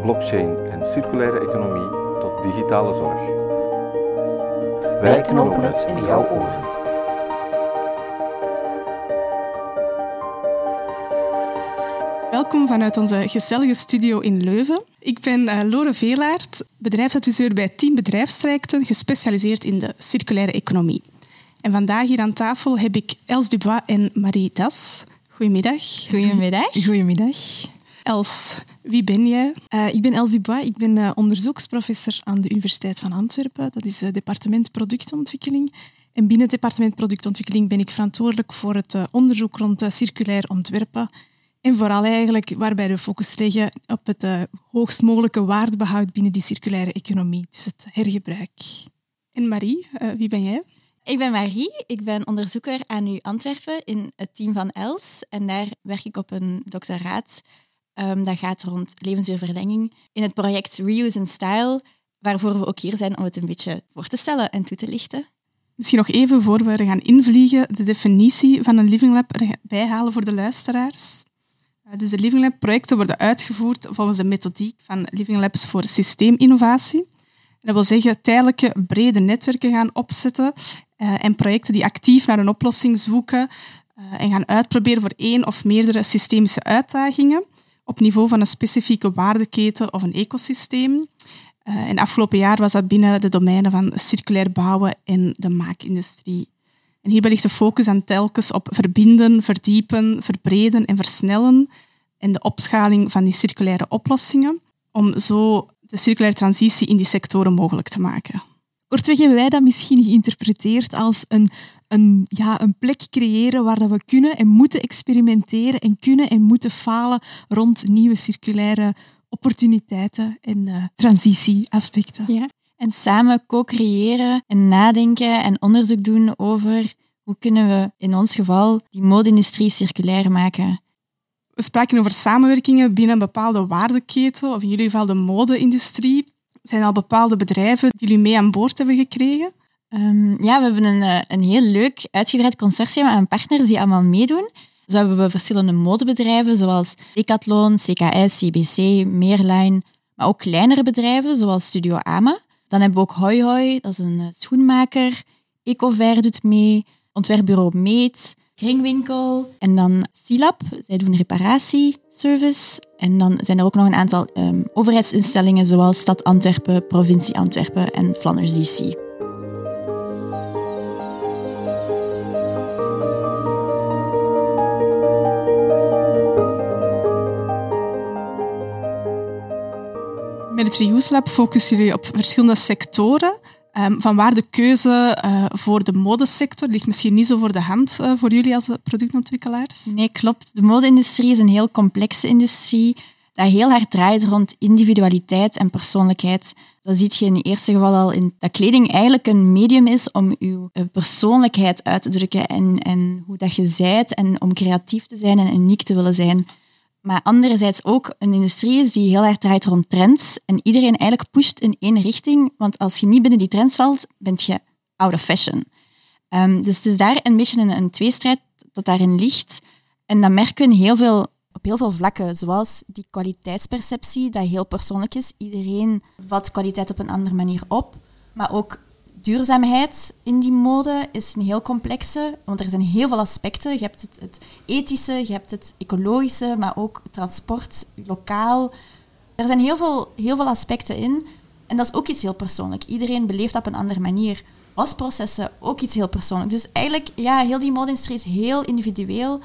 blockchain en circulaire economie tot digitale zorg. Wij knopen het in jouw oren. Welkom vanuit onze gezellige studio in Leuven. Ik ben uh, Lore Veelaert, bedrijfsadviseur bij Team Bedrijfstrajecten, gespecialiseerd in de circulaire economie. En vandaag hier aan tafel heb ik Els Dubois en Marie Das. Goedemiddag. Goedemiddag. Goedemiddag. Els, wie ben jij? Uh, ik ben Els Dubois. Ik ben uh, onderzoeksprofessor aan de Universiteit van Antwerpen. Dat is het departement productontwikkeling. En binnen het departement productontwikkeling ben ik verantwoordelijk voor het onderzoek rond circulair ontwerpen en vooral eigenlijk waarbij de focus leggen op het hoogst mogelijke waardebehoud binnen die circulaire economie, dus het hergebruik. En Marie, wie ben jij? Ik ben Marie, ik ben onderzoeker aan U Antwerpen in het team van ELS. En daar werk ik op een doctoraat um, dat gaat rond levensduurverlenging in het project Reuse in Style, waarvoor we ook hier zijn om het een beetje voor te stellen en toe te lichten. Misschien nog even voor we gaan invliegen, de definitie van een Living Lab erbij halen voor de luisteraars. Eh, dus de Living Lab projecten worden uitgevoerd volgens de methodiek van Living Labs voor systeeminnovatie. Dat wil zeggen tijdelijke brede netwerken gaan opzetten uh, en projecten die actief naar een oplossing zoeken uh, en gaan uitproberen voor één of meerdere systemische uitdagingen op niveau van een specifieke waardeketen of een ecosysteem. Uh, en afgelopen jaar was dat binnen de domeinen van circulair bouwen en de maakindustrie. En hierbij ligt de focus aan telkens op verbinden, verdiepen, verbreden en versnellen en de opschaling van die circulaire oplossingen, om zo de circulaire transitie in die sectoren mogelijk te maken. Kortweg hebben wij dat misschien geïnterpreteerd als een, een, ja, een plek creëren waar dat we kunnen en moeten experimenteren en kunnen en moeten falen rond nieuwe circulaire opportuniteiten en uh, transitieaspecten. Ja. En samen co-creëren en nadenken en onderzoek doen over hoe kunnen we in ons geval die mode-industrie circulair maken. We spraken over samenwerkingen binnen een bepaalde waardeketen, of in jullie geval de mode-industrie. Zijn er al bepaalde bedrijven die jullie mee aan boord hebben gekregen? Um, ja, we hebben een, eh, een heel leuk uitgebreid consortium aan partners die allemaal meedoen. Zo hebben we verschillende modebedrijven zoals Decathlon, CKS, CBC, Meerline, maar ook kleinere bedrijven zoals Studio Ama. Dan hebben we ook Hoi Hoi, dat is een eh, schoenmaker. Ecover doet mee, ontwerpbureau Meet, Kringwinkel en dan Silab. Zij doen reparatieservice. En dan zijn er ook nog een aantal um, overheidsinstellingen zoals Stad Antwerpen, Provincie Antwerpen en Flanders DC. Met het Reuse Lab focussen jullie op verschillende sectoren. Um, vanwaar de keuze uh, voor de modesector ligt misschien niet zo voor de hand uh, voor jullie als productontwikkelaars? Nee, klopt. De mode-industrie is een heel complexe industrie dat heel hard draait rond individualiteit en persoonlijkheid. Dat zie je in het eerste geval al in dat kleding eigenlijk een medium is om eh, persoonlijkheid uit te drukken en, en hoe dat je zijt en om creatief te zijn en uniek te willen zijn. Maar anderzijds ook een industrie is die heel erg draait rond trends en iedereen eigenlijk pusht in één richting. Want als je niet binnen die trends valt, ben je out of fashion. Um, dus het is daar een beetje een, een tweestrijd dat daarin ligt. En dat merken we heel veel, op heel veel vlakken, zoals die kwaliteitsperceptie, dat heel persoonlijk is. Iedereen vat kwaliteit op een andere manier op. Maar ook duurzaamheid in die mode is een heel complexe, want er zijn heel veel aspecten. Je hebt het, ethische, je hebt het ecologische, maar ook transport, lokaal. Er zijn heel veel, heel veel aspecten in. En dat is ook iets heel persoonlijk. Iedereen beleeft dat op een andere manier. Wasprocessen, ook iets heel persoonlijk. Dus eigenlijk, ja, heel die mode-industrie is heel individueel.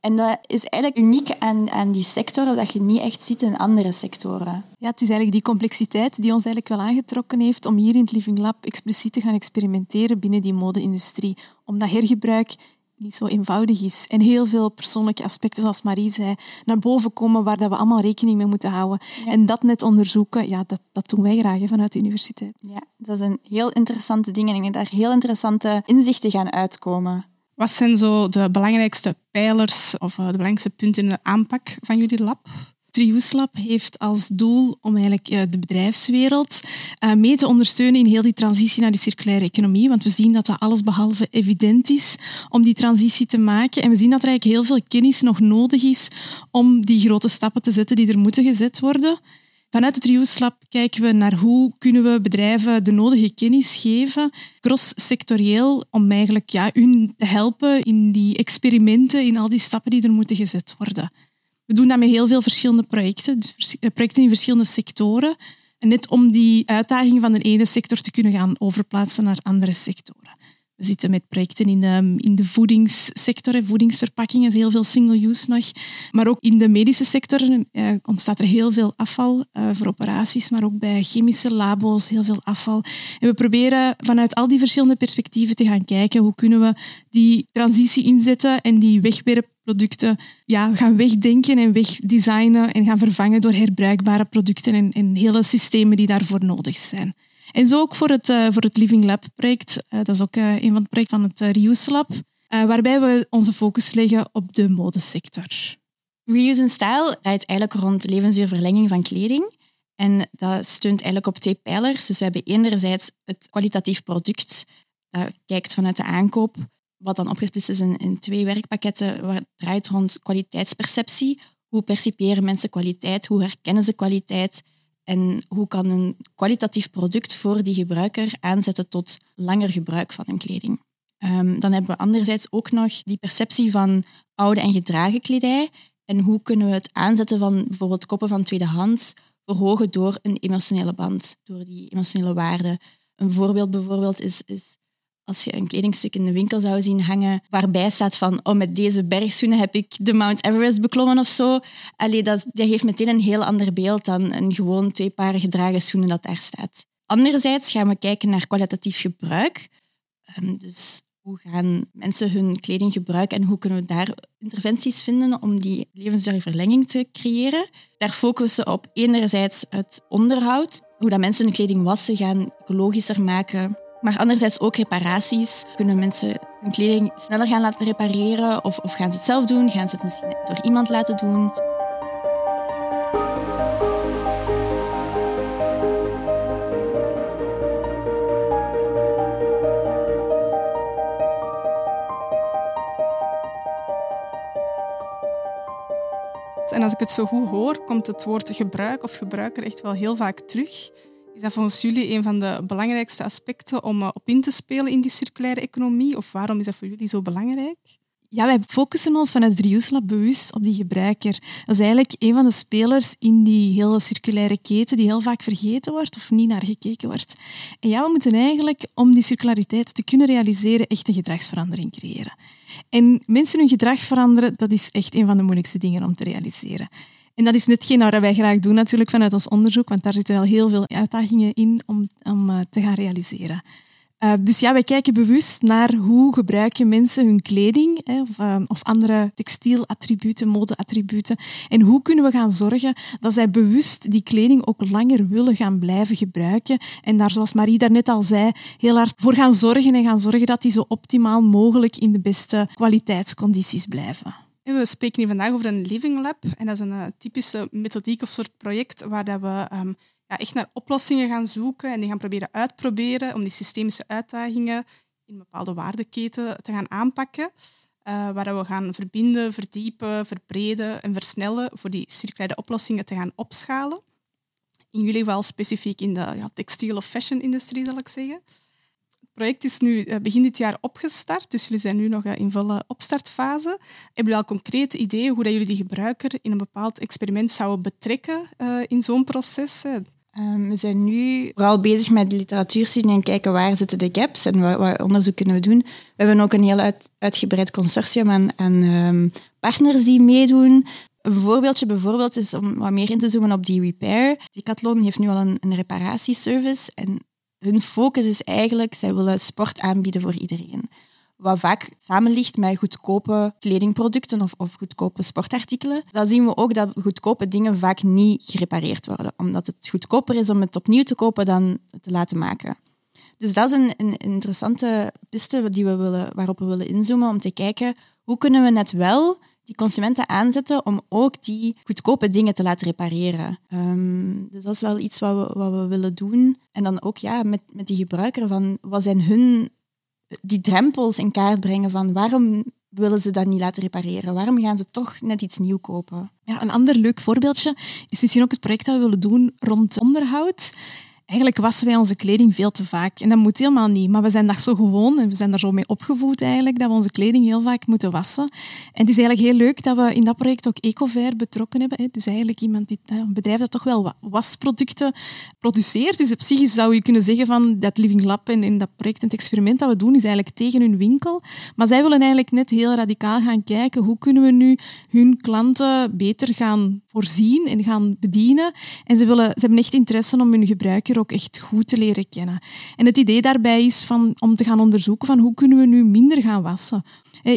En dat is eigenlijk uniek aan, aan die sectoren dat je niet echt ziet in andere sectoren. Ja, het is eigenlijk die complexiteit die ons eigenlijk wel aangetrokken heeft om hier in het Living Lab expliciet te gaan experimenteren binnen die mode-industrie. Om dat hergebruik niet zo eenvoudig is. En heel veel persoonlijke aspecten, zoals Marie zei, naar boven komen waar dat we allemaal rekening mee moeten houden. En dat net onderzoeken, ja, dat, dat doen wij graag vanuit de universiteit. Ja, dat zijn heel interessante dingen en daar heel interessante inzichten gaan uitkomen. Wat zijn zo de belangrijkste pijlers of eh, de belangrijkste punten in de aanpak van jullie lab? Trius Lab heeft als doel om eigenlijk eh, de bedrijfswereld eh, mee te ondersteunen in heel die transitie naar die circulaire economie. Want we zien dat dat alles behalve evident is om die transitie te maken. En we zien dat er eigenlijk heel veel kennis nog nodig is om die grote stappen te zetten die er moeten gezet worden. Vanuit het Trius Lab kijken we naar hoe kunnen we bedrijven de nodige kennis geven, cross-sectorieel, om eigenlijk ja, hun te helpen in die experimenten, in al die stappen die er moeten gezet worden. We doen dat met heel veel verschillende projecten, dus eh, projecten in verschillende sectoren. En net om die uitdagingen van de ene sector te kunnen gaan overplaatsen naar andere sectoren. We zitten met projecten in de, in de voedingssector, voedingsverpakkingen, is heel veel single-use nog. Maar ook in de medische sector eh, ontstaat er heel veel afval eh, voor operaties, maar ook bij chemische labo's heel veel afval. En we proberen vanuit al die verschillende perspectieven te gaan kijken hoe kunnen we die transitie inzetten en die wegwerpproducten ja, gaan wegdenken en wegdesignen en gaan vervangen door herbruikbare producten en, en hele systemen die daarvoor nodig zijn. En zo ook voor het, uh, voor het Living Lab project. Uh, dat is ook uh, een van de projecten van het Reuse Lab, waarbij we onze focus leggen op de modesector. Reuse in Style draait eigenlijk rond levensduurverlenging van kleding. En dat steunt eigenlijk op twee pijlers. Dus we hebben enerzijds het kwalitatief product. Dat kijkt vanuit de aankoop, wat dan opgesplitst is in, twee werkpakketten, waar draait rond kwaliteitsperceptie. Hoe perciperen mensen kwaliteit? Hoe herkennen ze kwaliteit? En hoe kan een kwalitatief product voor die gebruiker aanzetten tot langer gebruik van een kleding? Um, dan hebben we anderzijds ook nog die perceptie van oude en gedragen kledij. En hoe kunnen we het aanzetten van bijvoorbeeld koppen van tweedehands verhogen door een emotionele band, door die emotionele waarde. Een voorbeeld bijvoorbeeld is, is als je een kledingstuk in de winkel zou zien hangen waarbij staat van oh, met deze bergschoenen heb ik de Mount Everest beklommen of zo. Allee, dat, geeft meteen een heel ander beeld dan een gewoon twee paar gedragen schoenen dat daar staat. Anderzijds gaan we kijken naar kwalitatief gebruik. Um, dus hoe gaan mensen hun kleding gebruiken en hoe kunnen we daar interventies vinden om die levensduurverlenging te creëren. Daar focussen we op enerzijds het onderhoud, hoe dat mensen hun kleding wassen, gaan ecologischer maken, maar anderzijds ook reparaties. Kunnen mensen hun kleding sneller gaan laten repareren? Of, of gaan ze het zelf doen? Gaan ze het misschien door iemand laten doen? En als ik het zo goed hoor, komt het woord gebruik of gebruiker echt wel heel vaak terug. Is dat volgens jullie een van de belangrijkste aspecten om eh, op in te spelen in die circulaire economie? Of waarom is dat voor jullie zo belangrijk? Ja, wij focussen ons vanuit Lab bewust op die gebruiker. Dat is eigenlijk een van de spelers in die hele circulaire keten die heel vaak vergeten wordt of niet naar gekeken wordt. En ja, we moeten eigenlijk, om die circulariteit te kunnen realiseren, echt een gedragsverandering creëren. En mensen hun gedrag veranderen, dat is echt een van de moeilijkste dingen om te realiseren. En dat is netgeen wat wij graag doen natuurlijk vanuit ons onderzoek, want daar zitten wel heel veel uitdagingen in om, om uh, te gaan realiseren. Uh, dus ja, wij kijken bewust naar hoe gebruiken mensen hun kleding hè, of, uh, of andere textielattributen, modeattributen. En hoe kunnen we gaan zorgen dat zij bewust die kleding ook langer willen gaan blijven gebruiken. En daar, zoals Marie daarnet al zei, heel hard voor gaan zorgen en gaan zorgen dat die zo optimaal mogelijk in de beste kwaliteitscondities blijven. We spreken hier vandaag over een Living Lab. En dat is een uh, typische methodiek of soort project waar dat we um, ja, echt naar oplossingen gaan zoeken en die gaan proberen uitproberen om die systemische uitdagingen in een bepaalde waardeketen te gaan aanpakken. Uh, waar we gaan verbinden, verdiepen, verbreden en versnellen voor die circulaire oplossingen te gaan opschalen. In jullie geval specifiek in de ja, textiel- of fashion-industrie, zal ik zeggen project is nu eh, begin dit jaar opgestart, dus jullie zijn nu nog eh, in volle opstartfase. Hebben jullie al concrete ideeën hoe dat jullie die gebruiker in een bepaald experiment zouden betrekken in zo'n proces? Um, we zijn nu vooral bezig met literatuurstudie en kijken waar zitten de gaps en wat, wat, onderzoek kunnen we doen. We hebben ook een heel uit, uitgebreid consortium aan, um, partners die meedoen. Een voorbeeldje bijvoorbeeld is om wat meer in te zoomen op die repair. Decathlon heeft nu al een, een reparatieservice en hun focus is eigenlijk, zij willen sport aanbieden voor iedereen. Wat vaak samen ligt met goedkope kledingproducten of, of goedkope sportartikelen, dan zien we ook dat goedkope dingen vaak niet gerepareerd worden, omdat het goedkoper is om het opnieuw te kopen dan te laten maken. Dus dat is een, een interessante piste die we willen, waarop we willen inzoomen om te kijken hoe kunnen we net wel die consumenten aanzetten om ook die goedkope dingen te laten repareren. Ehm, dus dat is wel iets wat we, wat we willen doen. En dan ook ja, met, met die gebruiker van wat zijn hun die drempels in kaart brengen van waarom willen ze dat niet laten repareren? Waarom gaan ze toch net iets nieuw kopen? Ja, een ander leuk voorbeeldje is misschien ook het project dat we willen doen rond onderhoud. Eigenlijk wassen wij onze kleding veel te vaak. En dat moet helemaal niet. Maar we zijn daar zo gewoon en we zijn daar zo mee opgevoed eigenlijk, dat we onze kleding heel vaak moeten wassen. En het is eigenlijk heel leuk dat we in dat project ook Ecover betrokken hebben. Dus eigenlijk iemand die, een bedrijf dat toch wel wasproducten produceert. Dus op zich zou je kunnen zeggen van dat Living Lab en in dat project en het experiment dat we doen, is eigenlijk tegen hun winkel. Maar zij willen eigenlijk net heel radicaal gaan kijken hoe kunnen we nu hun klanten beter gaan voorzien en gaan bedienen. En ze, willen, ze hebben echt interesse om hun gebruiker ook echt goed te leren kennen. En het idee daarbij is van, om te gaan onderzoeken van hoe kunnen we nu minder gaan wassen.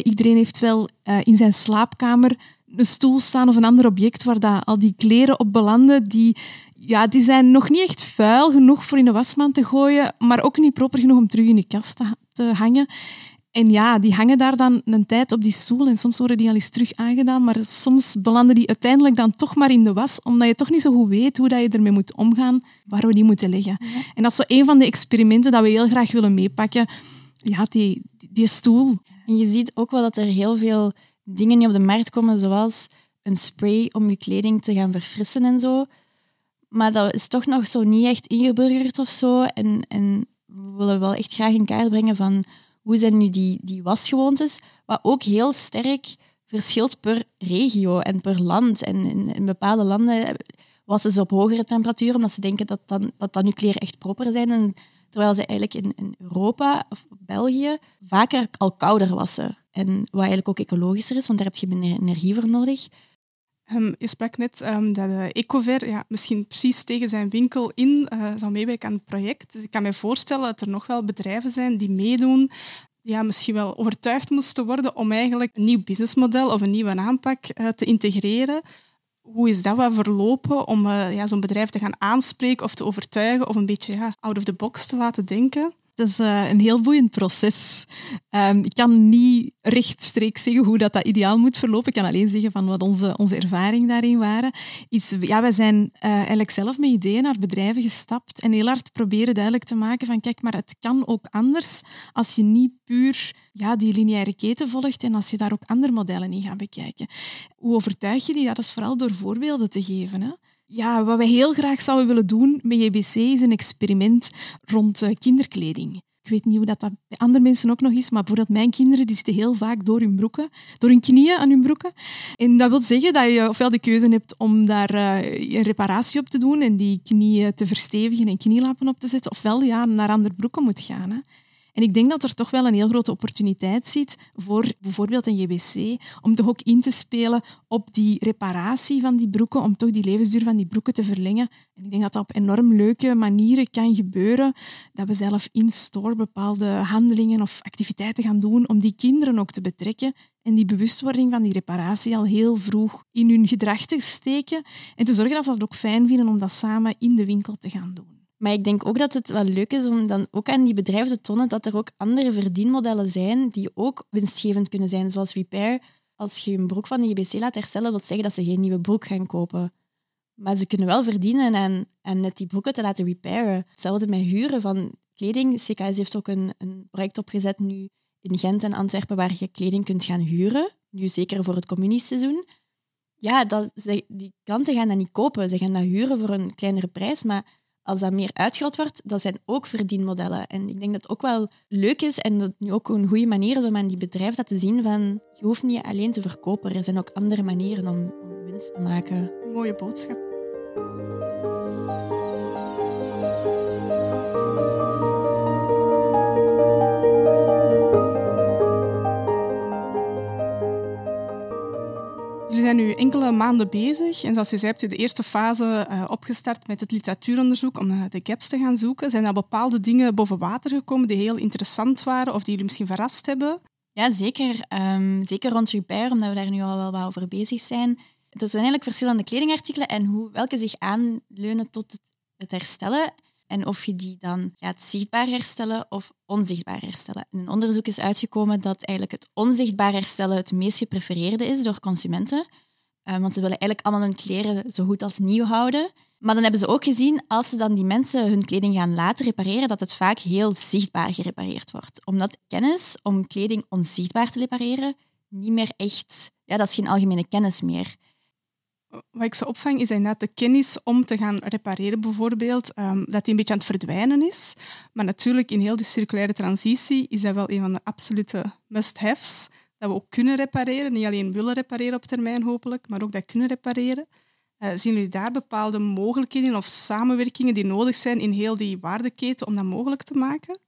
iedereen heeft wel uh, in zijn slaapkamer een stoel staan of een ander object waar dat, al die kleren op belanden, die, ja, die zijn nog niet echt vuil genoeg voor in de wasmand te gooien, maar ook niet proper genoeg om terug in de kast te hangen. En ja, die hangen daar dan een tijd op die stoel en soms worden die al eens terug aangedaan, maar soms belanden die uiteindelijk dan toch maar in de was, omdat je toch niet zo goed weet hoe dat je ermee moet omgaan, waar we die moeten leggen. En dat is zo een van de experimenten dat we heel graag willen meepakken. Ja, die, die stoel. En je ziet ook wel dat er heel veel dingen die op de markt komen, zoals een spray om je kleding te gaan verfrissen en zo. Maar dat is toch nog zo niet echt ingeburgerd of zo. En, en we willen wel echt graag in kaart brengen van hoe zijn nu die, die wasgewoontes, wat ook heel sterk verschilt per regio en per land. En in, in bepaalde landen wassen ze op hogere temperaturen, omdat ze denken dat dan, dat dan kleren echt proper zijn. En, terwijl ze eigenlijk in, in Europa of België vaker al kouder wassen. En wat eigenlijk ook ecologischer is, want daar heb je minder energie voor nodig. Um, je sprak net um, dat uh, Ecover ja, misschien precies tegen zijn winkel in uh, zou meewerken aan het project. Dus ik kan me voorstellen dat er nog wel bedrijven zijn die meedoen, ja, misschien wel overtuigd moesten worden om eigenlijk een nieuw businessmodel of een nieuwe aanpak uh, te integreren. Hoe is dat wel verlopen om ja, zo'n bedrijf te gaan aanspreken of te overtuigen of een beetje ja, out of the box te laten denken? Het is uh, een heel boeiend proces. Um, ik kan niet rechtstreeks zeggen hoe dat, dat ideaal moet verlopen. Ik kan alleen zeggen van wat onze, onze ervaring daarin waren. Is, ja, wij zijn uh, eigenlijk zelf met ideeën naar bedrijven gestapt en heel hard proberen duidelijk te maken van kijk, maar het kan ook anders als je niet puur ja, die lineaire keten volgt en als je daar ook andere modellen in gaat bekijken. Hoe overtuig je die? Dat is vooral door voorbeelden te geven. Hè ja, wat wij heel graag zouden willen doen met JBC is een experiment rond uh, kinderkleding. Ik weet niet hoe dat, dat bij andere mensen ook nog is, maar bijvoorbeeld mijn kinderen die zitten heel vaak door hun broeken, door hun knieën aan hun broeken. En dat wil zeggen dat je ofwel de keuze hebt om daar uh, een reparatie op te doen en die knieën te verstevigen en knielappen op te zetten, ofwel ja, naar andere broeken moet gaan. Hè. En ik denk dat er toch wel een heel grote opportuniteit zit voor bijvoorbeeld een JBC, om toch ook in te spelen op die reparatie van die broeken, om toch die levensduur van die broeken te verlengen. En ik denk dat dat op enorm leuke manieren kan gebeuren, dat we zelf in-store bepaalde handelingen of activiteiten gaan doen om die kinderen ook te betrekken en die bewustwording van die reparatie al heel vroeg in hun gedrag te steken en te zorgen dat ze het ook fijn vinden om dat samen in de winkel te gaan doen. Maar ik denk ook dat het wel leuk is om dan ook aan die bedrijven te tonen dat er ook andere verdienmodellen zijn die ook winstgevend kunnen zijn, zoals repair. Als je een broek van de JBC laat herstellen, wil zeggen dat ze geen nieuwe broek gaan kopen. Maar ze kunnen wel verdienen aan, aan net die broeken te laten repairen. Hetzelfde met huren van kleding. CKS heeft ook een, een project opgezet nu in Gent en Antwerpen waar je kleding kunt gaan huren. Nu zeker voor het communieseizoen. Ja, dat, ze, die klanten gaan dat niet kopen. Ze gaan dat huren voor een kleinere prijs, maar als dat meer uitgerold wordt, dat zijn ook verdienmodellen. En ik denk dat het ook wel leuk is en dat nu ook een goede manier is om aan die bedrijven te zien van je hoeft niet alleen te verkopen. Er zijn ook andere manieren om, om winst te maken. Mooie boodschap. Zijn nu enkele maanden bezig en zoals je zei, hebt je de eerste fase uh, opgestart met het literatuuronderzoek om uh, de gaps te gaan zoeken. Zijn er bepaalde dingen boven water gekomen die heel interessant waren of die jullie misschien verrast hebben? Ja, zeker. Ehm, zeker rond repair, omdat we daar nu al wel wat over bezig zijn. Er zijn eigenlijk verschillende kledingartikelen en hoe, welke zich aanleunen tot het, het herstellen. En of je die dan gaat zichtbaar herstellen of onzichtbaar herstellen. In een onderzoek is uitgekomen dat eigenlijk het onzichtbaar herstellen het meest geprefereerde is door consumenten. Uh, want ze willen eigenlijk allemaal hun kleren zo goed als nieuw houden. Maar dan hebben ze ook gezien, als ze dan die mensen hun kleding gaan laten repareren, dat het vaak heel zichtbaar gerepareerd wordt. Omdat kennis om kleding onzichtbaar te repareren niet meer echt... Ja, dat is geen algemene kennis meer wat ik zo opvang, is inderdaad de kennis om te gaan repareren, bijvoorbeeld, um, dat die een beetje aan het verdwijnen is. Maar natuurlijk, in heel die circulaire transitie is dat wel een van de absolute must-haves. Dat we ook kunnen repareren, niet alleen willen repareren op termijn hopelijk, maar ook dat kunnen repareren. Uh, zien jullie daar bepaalde mogelijkheden of samenwerkingen die nodig zijn in heel die waardeketen om dat mogelijk te maken?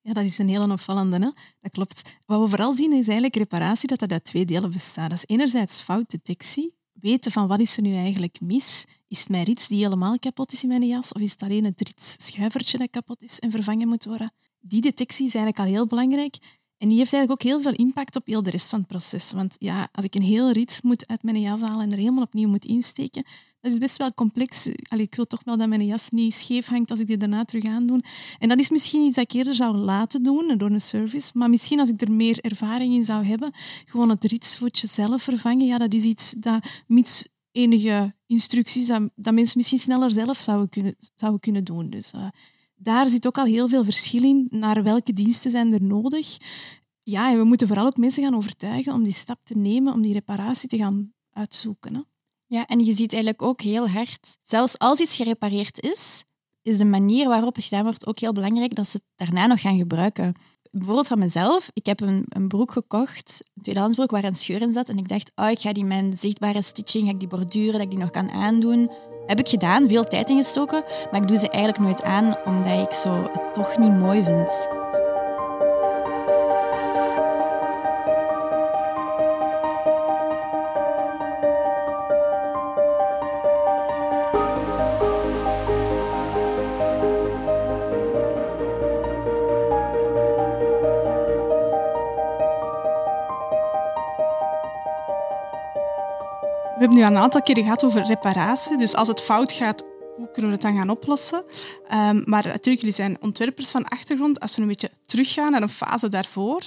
Ja, dat is een hele opvallende. Hè? Dat klopt. Wat we vooral zien is eigenlijk reparatie dat dat uit twee delen bestaat. Dat is enerzijds foutdetectie, weten van wat is er nu eigenlijk mis. Is het mijn rits die helemaal kapot is in mijn jas of is het alleen het rits-schuivertje dat kapot is en vervangen moet worden? Die detectie is eigenlijk al heel belangrijk. En die heeft eigenlijk ook heel veel impact op heel de rest van het proces. Want ja, als ik een heel rits moet uit mijn jas halen en er helemaal opnieuw moet insteken, dat is best wel complex. Allee, ik wil toch wel dat mijn jas niet scheef hangt als ik die daarna terug aandoe. En dat is misschien iets dat ik eerder zou laten doen door een service. Maar misschien als ik er meer ervaring in zou hebben, gewoon het ritsvoetje zelf vervangen, ja, dat is iets dat mits enige instructies, dat, dat mensen misschien sneller zelf zouden kunnen, zouden kunnen doen. Dus uh, daar zit ook al heel veel verschil in naar welke diensten zijn er nodig. Ja, en we moeten vooral ook mensen gaan overtuigen om die stap te nemen, om die reparatie te gaan uitzoeken. Hè. Ja, en je ziet eigenlijk ook heel hard, zelfs als iets gerepareerd is, is de manier waarop het gedaan wordt ook heel belangrijk dat ze het daarna nog gaan gebruiken. Bijvoorbeeld van mezelf, ik heb een, een broek gekocht, een tweedehandsbroek waar een scheur in zat en ik dacht, oh, ik ga die mijn zichtbare stitching, ga ik die borduren, dat ik die nog kan aandoen. Heb ik gedaan, veel tijd ingestoken, maar ik doe ze eigenlijk nooit aan omdat ik zo het toch niet mooi vind. Nu een aantal keren gehad over reparatie. Dus als het fout gaat, hoe kunnen we het dan gaan oplossen? Um, maar natuurlijk, jullie zijn ontwerpers van achtergrond. Als we een beetje teruggaan naar een fase daarvoor,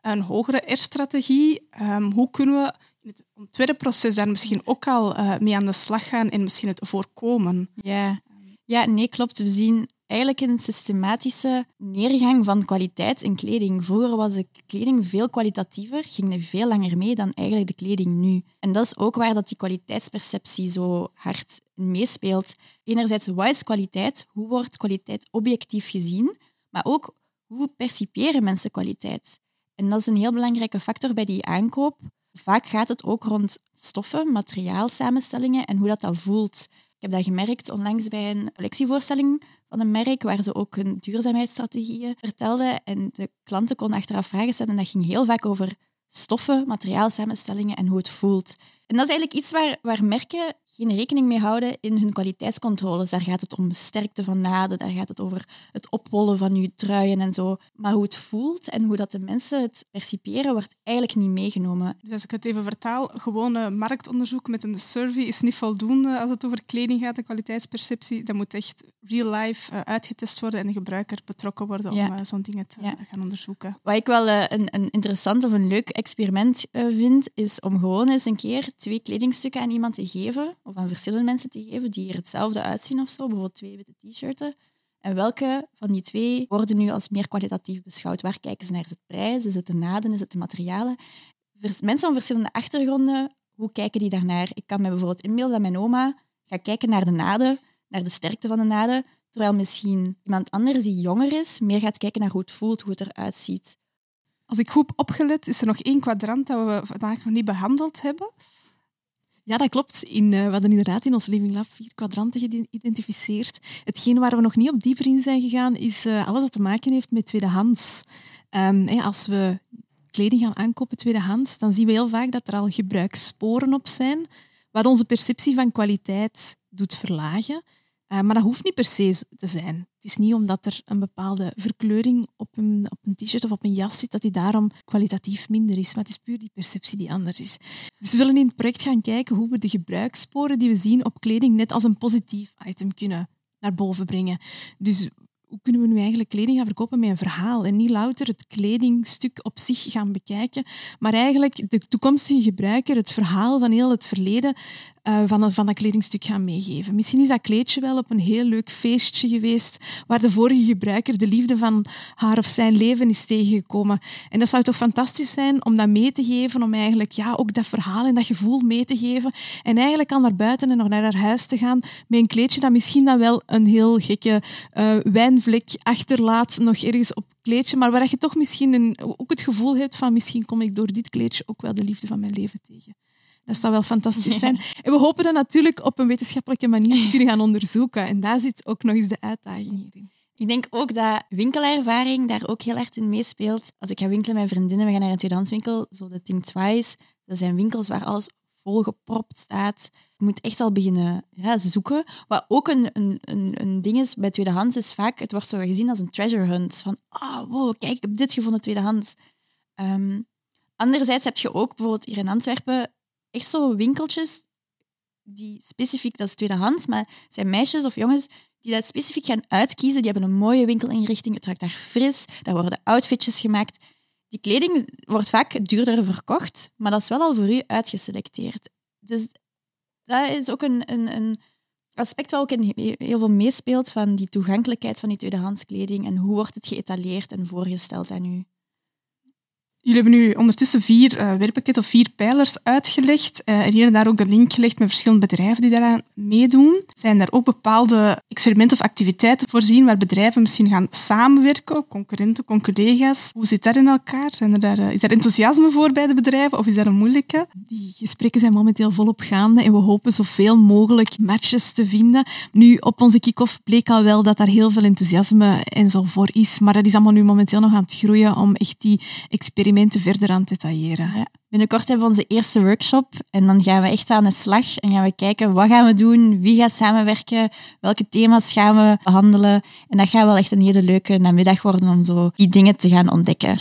een hogere R-strategie, um, hoe kunnen we in het ontwerpproces daar misschien ook al uh, mee aan de slag gaan en misschien het voorkomen? Ja. ja, nee, klopt. We zien eigenlijk een systematische neergang van kwaliteit in kleding. Vroeger was de kleding veel kwalitatiever, ging er veel langer mee dan eigenlijk de kleding nu. En dat is ook waar dat die kwaliteitsperceptie zo hard meespeelt. Enerzijds, wat is kwaliteit? Hoe wordt kwaliteit objectief gezien? Maar ook, hoe perciperen mensen kwaliteit? En dat is een heel belangrijke factor bij die aankoop. Vaak gaat het ook rond stoffen, materiaalsamenstellingen en hoe dat dan voelt. Ik heb dat gemerkt onlangs bij een collectievoorstelling van een merk, waar ze ook hun duurzaamheidsstrategieën vertelden. En de klanten konden achteraf vragen stellen. En dat ging heel vaak over stoffen, materiaalsamenstellingen en hoe het voelt. En dat is eigenlijk iets waar, waar merken geen rekening mee houden in hun kwaliteitscontroles. Daar gaat het om sterkte van naden, daar gaat het over het opwollen van je truien en zo. Maar hoe het voelt en hoe dat de mensen het perciperen, wordt eigenlijk niet meegenomen. Dus als ik het even vertaal, gewone marktonderzoek met een survey is niet voldoende als het over kleding gaat, de kwaliteitsperceptie. Dat moet echt real life uh, uitgetest worden en de gebruiker betrokken worden om uh, zo'n dingen te ja. gaan onderzoeken. Wat ik wel een, een, interessant of een leuk experiment vind, is om gewoon eens een keer twee kledingstukken aan iemand te geven of aan verschillende mensen te geven die er hetzelfde uitzien of zo, bijvoorbeeld twee witte t-shirts. En welke van die twee worden nu als meer kwalitatief beschouwd? Waar kijken ze naar? Is het prijs? Is het de naden? Is het de materialen? Mensen van verschillende achtergronden, hoe kijken die daarnaar? Ik kan me bijvoorbeeld inbeelden dat mijn oma gaat kijken naar de naden, naar de sterkte van de naden, terwijl misschien iemand anders die jonger is, meer gaat kijken naar hoe het voelt, hoe het eruit ziet. Als ik goed opgelet, is er nog één kwadrant dat we vandaag nog niet behandeld hebben. Ja, dat klopt. In, uh, we hadden inderdaad in ons Living Lab vier kwadranten geïdentificeerd. Hetgeen waar we nog niet op dieper in zijn gegaan, is uh, alles wat te maken heeft met tweedehands. Hey, als we kleding gaan aankopen tweedehands, dan zien we heel vaak dat er al gebruikssporen op zijn, wat onze perceptie van kwaliteit doet verlagen. Uh, maar dat hoeft niet per se te zijn. Het is niet omdat er een bepaalde verkleuring op een, op een t-shirt of op een jas zit, dat die daarom kwalitatief minder is. Maar het is puur die perceptie die anders is. Dus we willen in het project gaan kijken hoe we de gebruikssporen die we zien op kleding net als een positief item kunnen naar boven brengen. Dus hoe kunnen we nu eigenlijk kleding gaan verkopen met een verhaal en niet louter het kledingstuk op zich gaan bekijken, maar eigenlijk de toekomstige gebruiker het verhaal van heel het verleden uh, van, van dat kledingstuk gaan meegeven. Misschien is dat kleedje wel op een heel leuk feestje geweest waar de vorige gebruiker de liefde van haar of zijn leven is tegengekomen. En dat zou toch fantastisch zijn om dat mee te geven, om eigenlijk ja, ook dat verhaal en dat gevoel mee te geven. En eigenlijk al naar buiten en nog naar haar huis te gaan met een kleedje dat misschien dan wel een heel gekke uh, wijnvlek achterlaat, nog ergens op kleedje, maar waar je toch misschien een, ook het gevoel hebt van misschien kom ik door dit kleedje ook wel de liefde van mijn leven tegen. Dat zou wel fantastisch zijn. En we hopen dat natuurlijk op een wetenschappelijke manier te kunnen gaan onderzoeken. En daar zit ook nog eens de uitdaging hierin. Ik denk ook dat winkelervaring daar ook heel erg in meespeelt. Als ik ga winkelen met vriendinnen, we gaan naar een tweedehandswinkel, zo de Think Twice. Dat zijn winkels waar alles volgepropt staat. Je moet echt al beginnen ja, zoeken. Wat ook een, een, een, een ding is bij tweedehands, is vaak, het wordt zo gezien als een treasure hunt. Van, ah, oh, wow, kijk, ik heb dit gevonden tweedehands. Um, anderzijds heb je ook bijvoorbeeld hier in Antwerpen echt zo winkeltjes die specifiek, dat is tweedehands, maar zijn meisjes of jongens die dat specifiek gaan uitkiezen. Die hebben een mooie winkelinrichting, het ruikt daar fris, daar worden outfitjes gemaakt. Die kleding wordt vaak duurder verkocht, maar dat is wel al voor u uitgeselecteerd. Dus dat is ook een, een, een aspect wat ook in heel veel meespeelt van die toegankelijkheid van die tweedehands kleding en hoe wordt het geëtaleerd en voorgesteld aan u. Jullie hebben nu ondertussen vier uh, of vier pijlers uitgelegd. Uh, en hier en daar ook de link gelegd met verschillende bedrijven die daaraan meedoen. Zijn er ook bepaalde experimenten of activiteiten voorzien waar bedrijven misschien gaan samenwerken, concurrenten, collega's? Hoe zit dat in elkaar? Zijn er daar, uh, is daar enthousiasme voor bij de bedrijven of is dat een moeilijke? Die gesprekken zijn momenteel volop gaande en we hopen zoveel mogelijk matches te vinden. Nu, op onze kick-off bleek al wel dat daar heel veel enthousiasme en zo voor is, maar dat is allemaal nu momenteel nog aan het groeien om echt die experimenten experimenten verder aan detailleren. Ja. Binnenkort hebben we onze eerste workshop en dan gaan we echt aan de slag en gaan we kijken wat gaan we doen, wie gaat samenwerken, welke thema's gaan we behandelen. En dat gaat wel echt een hele leuke namiddag worden om zo die dingen te gaan ontdekken.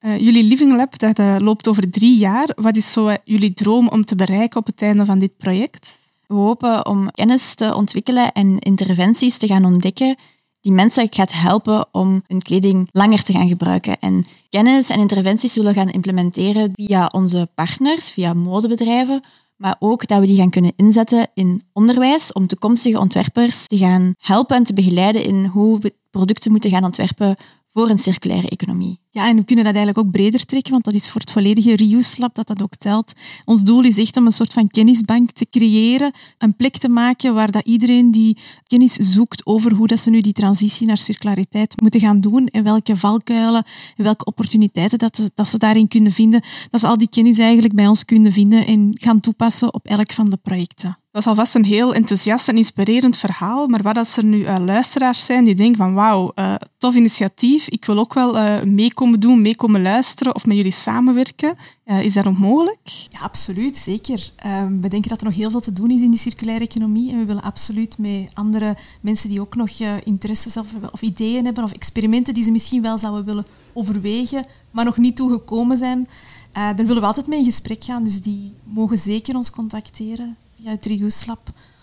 Uh, jullie Living Lab dat, uh, loopt over drie jaar. Wat is zo uh, jullie droom om te bereiken op het einde van dit project? We hopen om kennis te ontwikkelen en interventies te gaan ontdekken die mensen gaat helpen om hun kleding langer te gaan gebruiken. En kennis en interventies zullen gaan implementeren via onze partners, via modebedrijven, maar ook dat we die gaan kunnen inzetten in onderwijs om toekomstige ontwerpers te gaan helpen en te begeleiden in hoe we producten moeten gaan ontwerpen voor een circulaire economie. Ja, en we kunnen dat eigenlijk ook breder trekken, want dat is voor het volledige Reuse Lab dat dat ook telt. Ons doel is echt om een soort van kennisbank te creëren, een plek te maken waar dat iedereen die kennis zoekt over hoe dat ze nu die transitie naar circulariteit moeten gaan doen en welke valkuilen en welke opportuniteiten dat, ze, dat ze daarin kunnen vinden, dat ze al die kennis eigenlijk bij ons kunnen vinden en gaan toepassen op elk van de projecten. Dat is alvast een heel enthousiast en inspirerend verhaal, maar wat als er nu uh, luisteraars zijn die denken van wauw, uh, tof initiatief, ik wil ook wel uh, meekomen doen, meekomen luisteren of met jullie samenwerken. is dat nog mogelijk? Ja, absoluut, zeker. Ehm, we denken dat er nog heel veel te doen is in die circulaire economie en we willen absoluut met andere mensen die ook nog interesses of, of ideeën hebben of experimenten die ze misschien wel zouden willen overwegen, maar nog niet toegekomen zijn, daar willen we altijd mee in gesprek gaan, dus die mogen zeker ons contacteren via het Reuse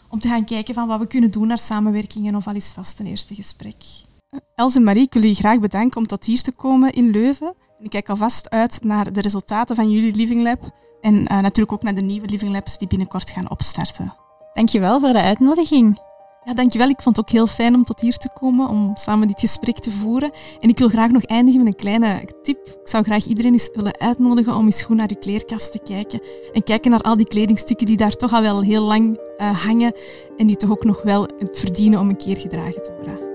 om te gaan kijken van wat we kunnen doen naar samenwerkingen of al eens vast een eerste gesprek. Els en Marie, ik wil jullie graag bedanken om tot hier te komen in Leuven. Ik kijk alvast uit naar de resultaten van jullie Living Lab en uh, natuurlijk ook naar de nieuwe Living Labs die binnenkort gaan opstarten. Dankjewel voor de uitnodiging. Ja, dankjewel. Ik vond het ook heel fijn om tot hier te komen, om samen dit gesprek te voeren. En ik wil graag nog eindigen met een kleine tip. Ik zou graag iedereen eens willen uitnodigen om eens goed naar je kleerkast te kijken. En kijken naar al die kledingstukken die daar toch al wel heel lang uh, hangen en die toch ook nog wel het verdienen om een keer gedragen te worden.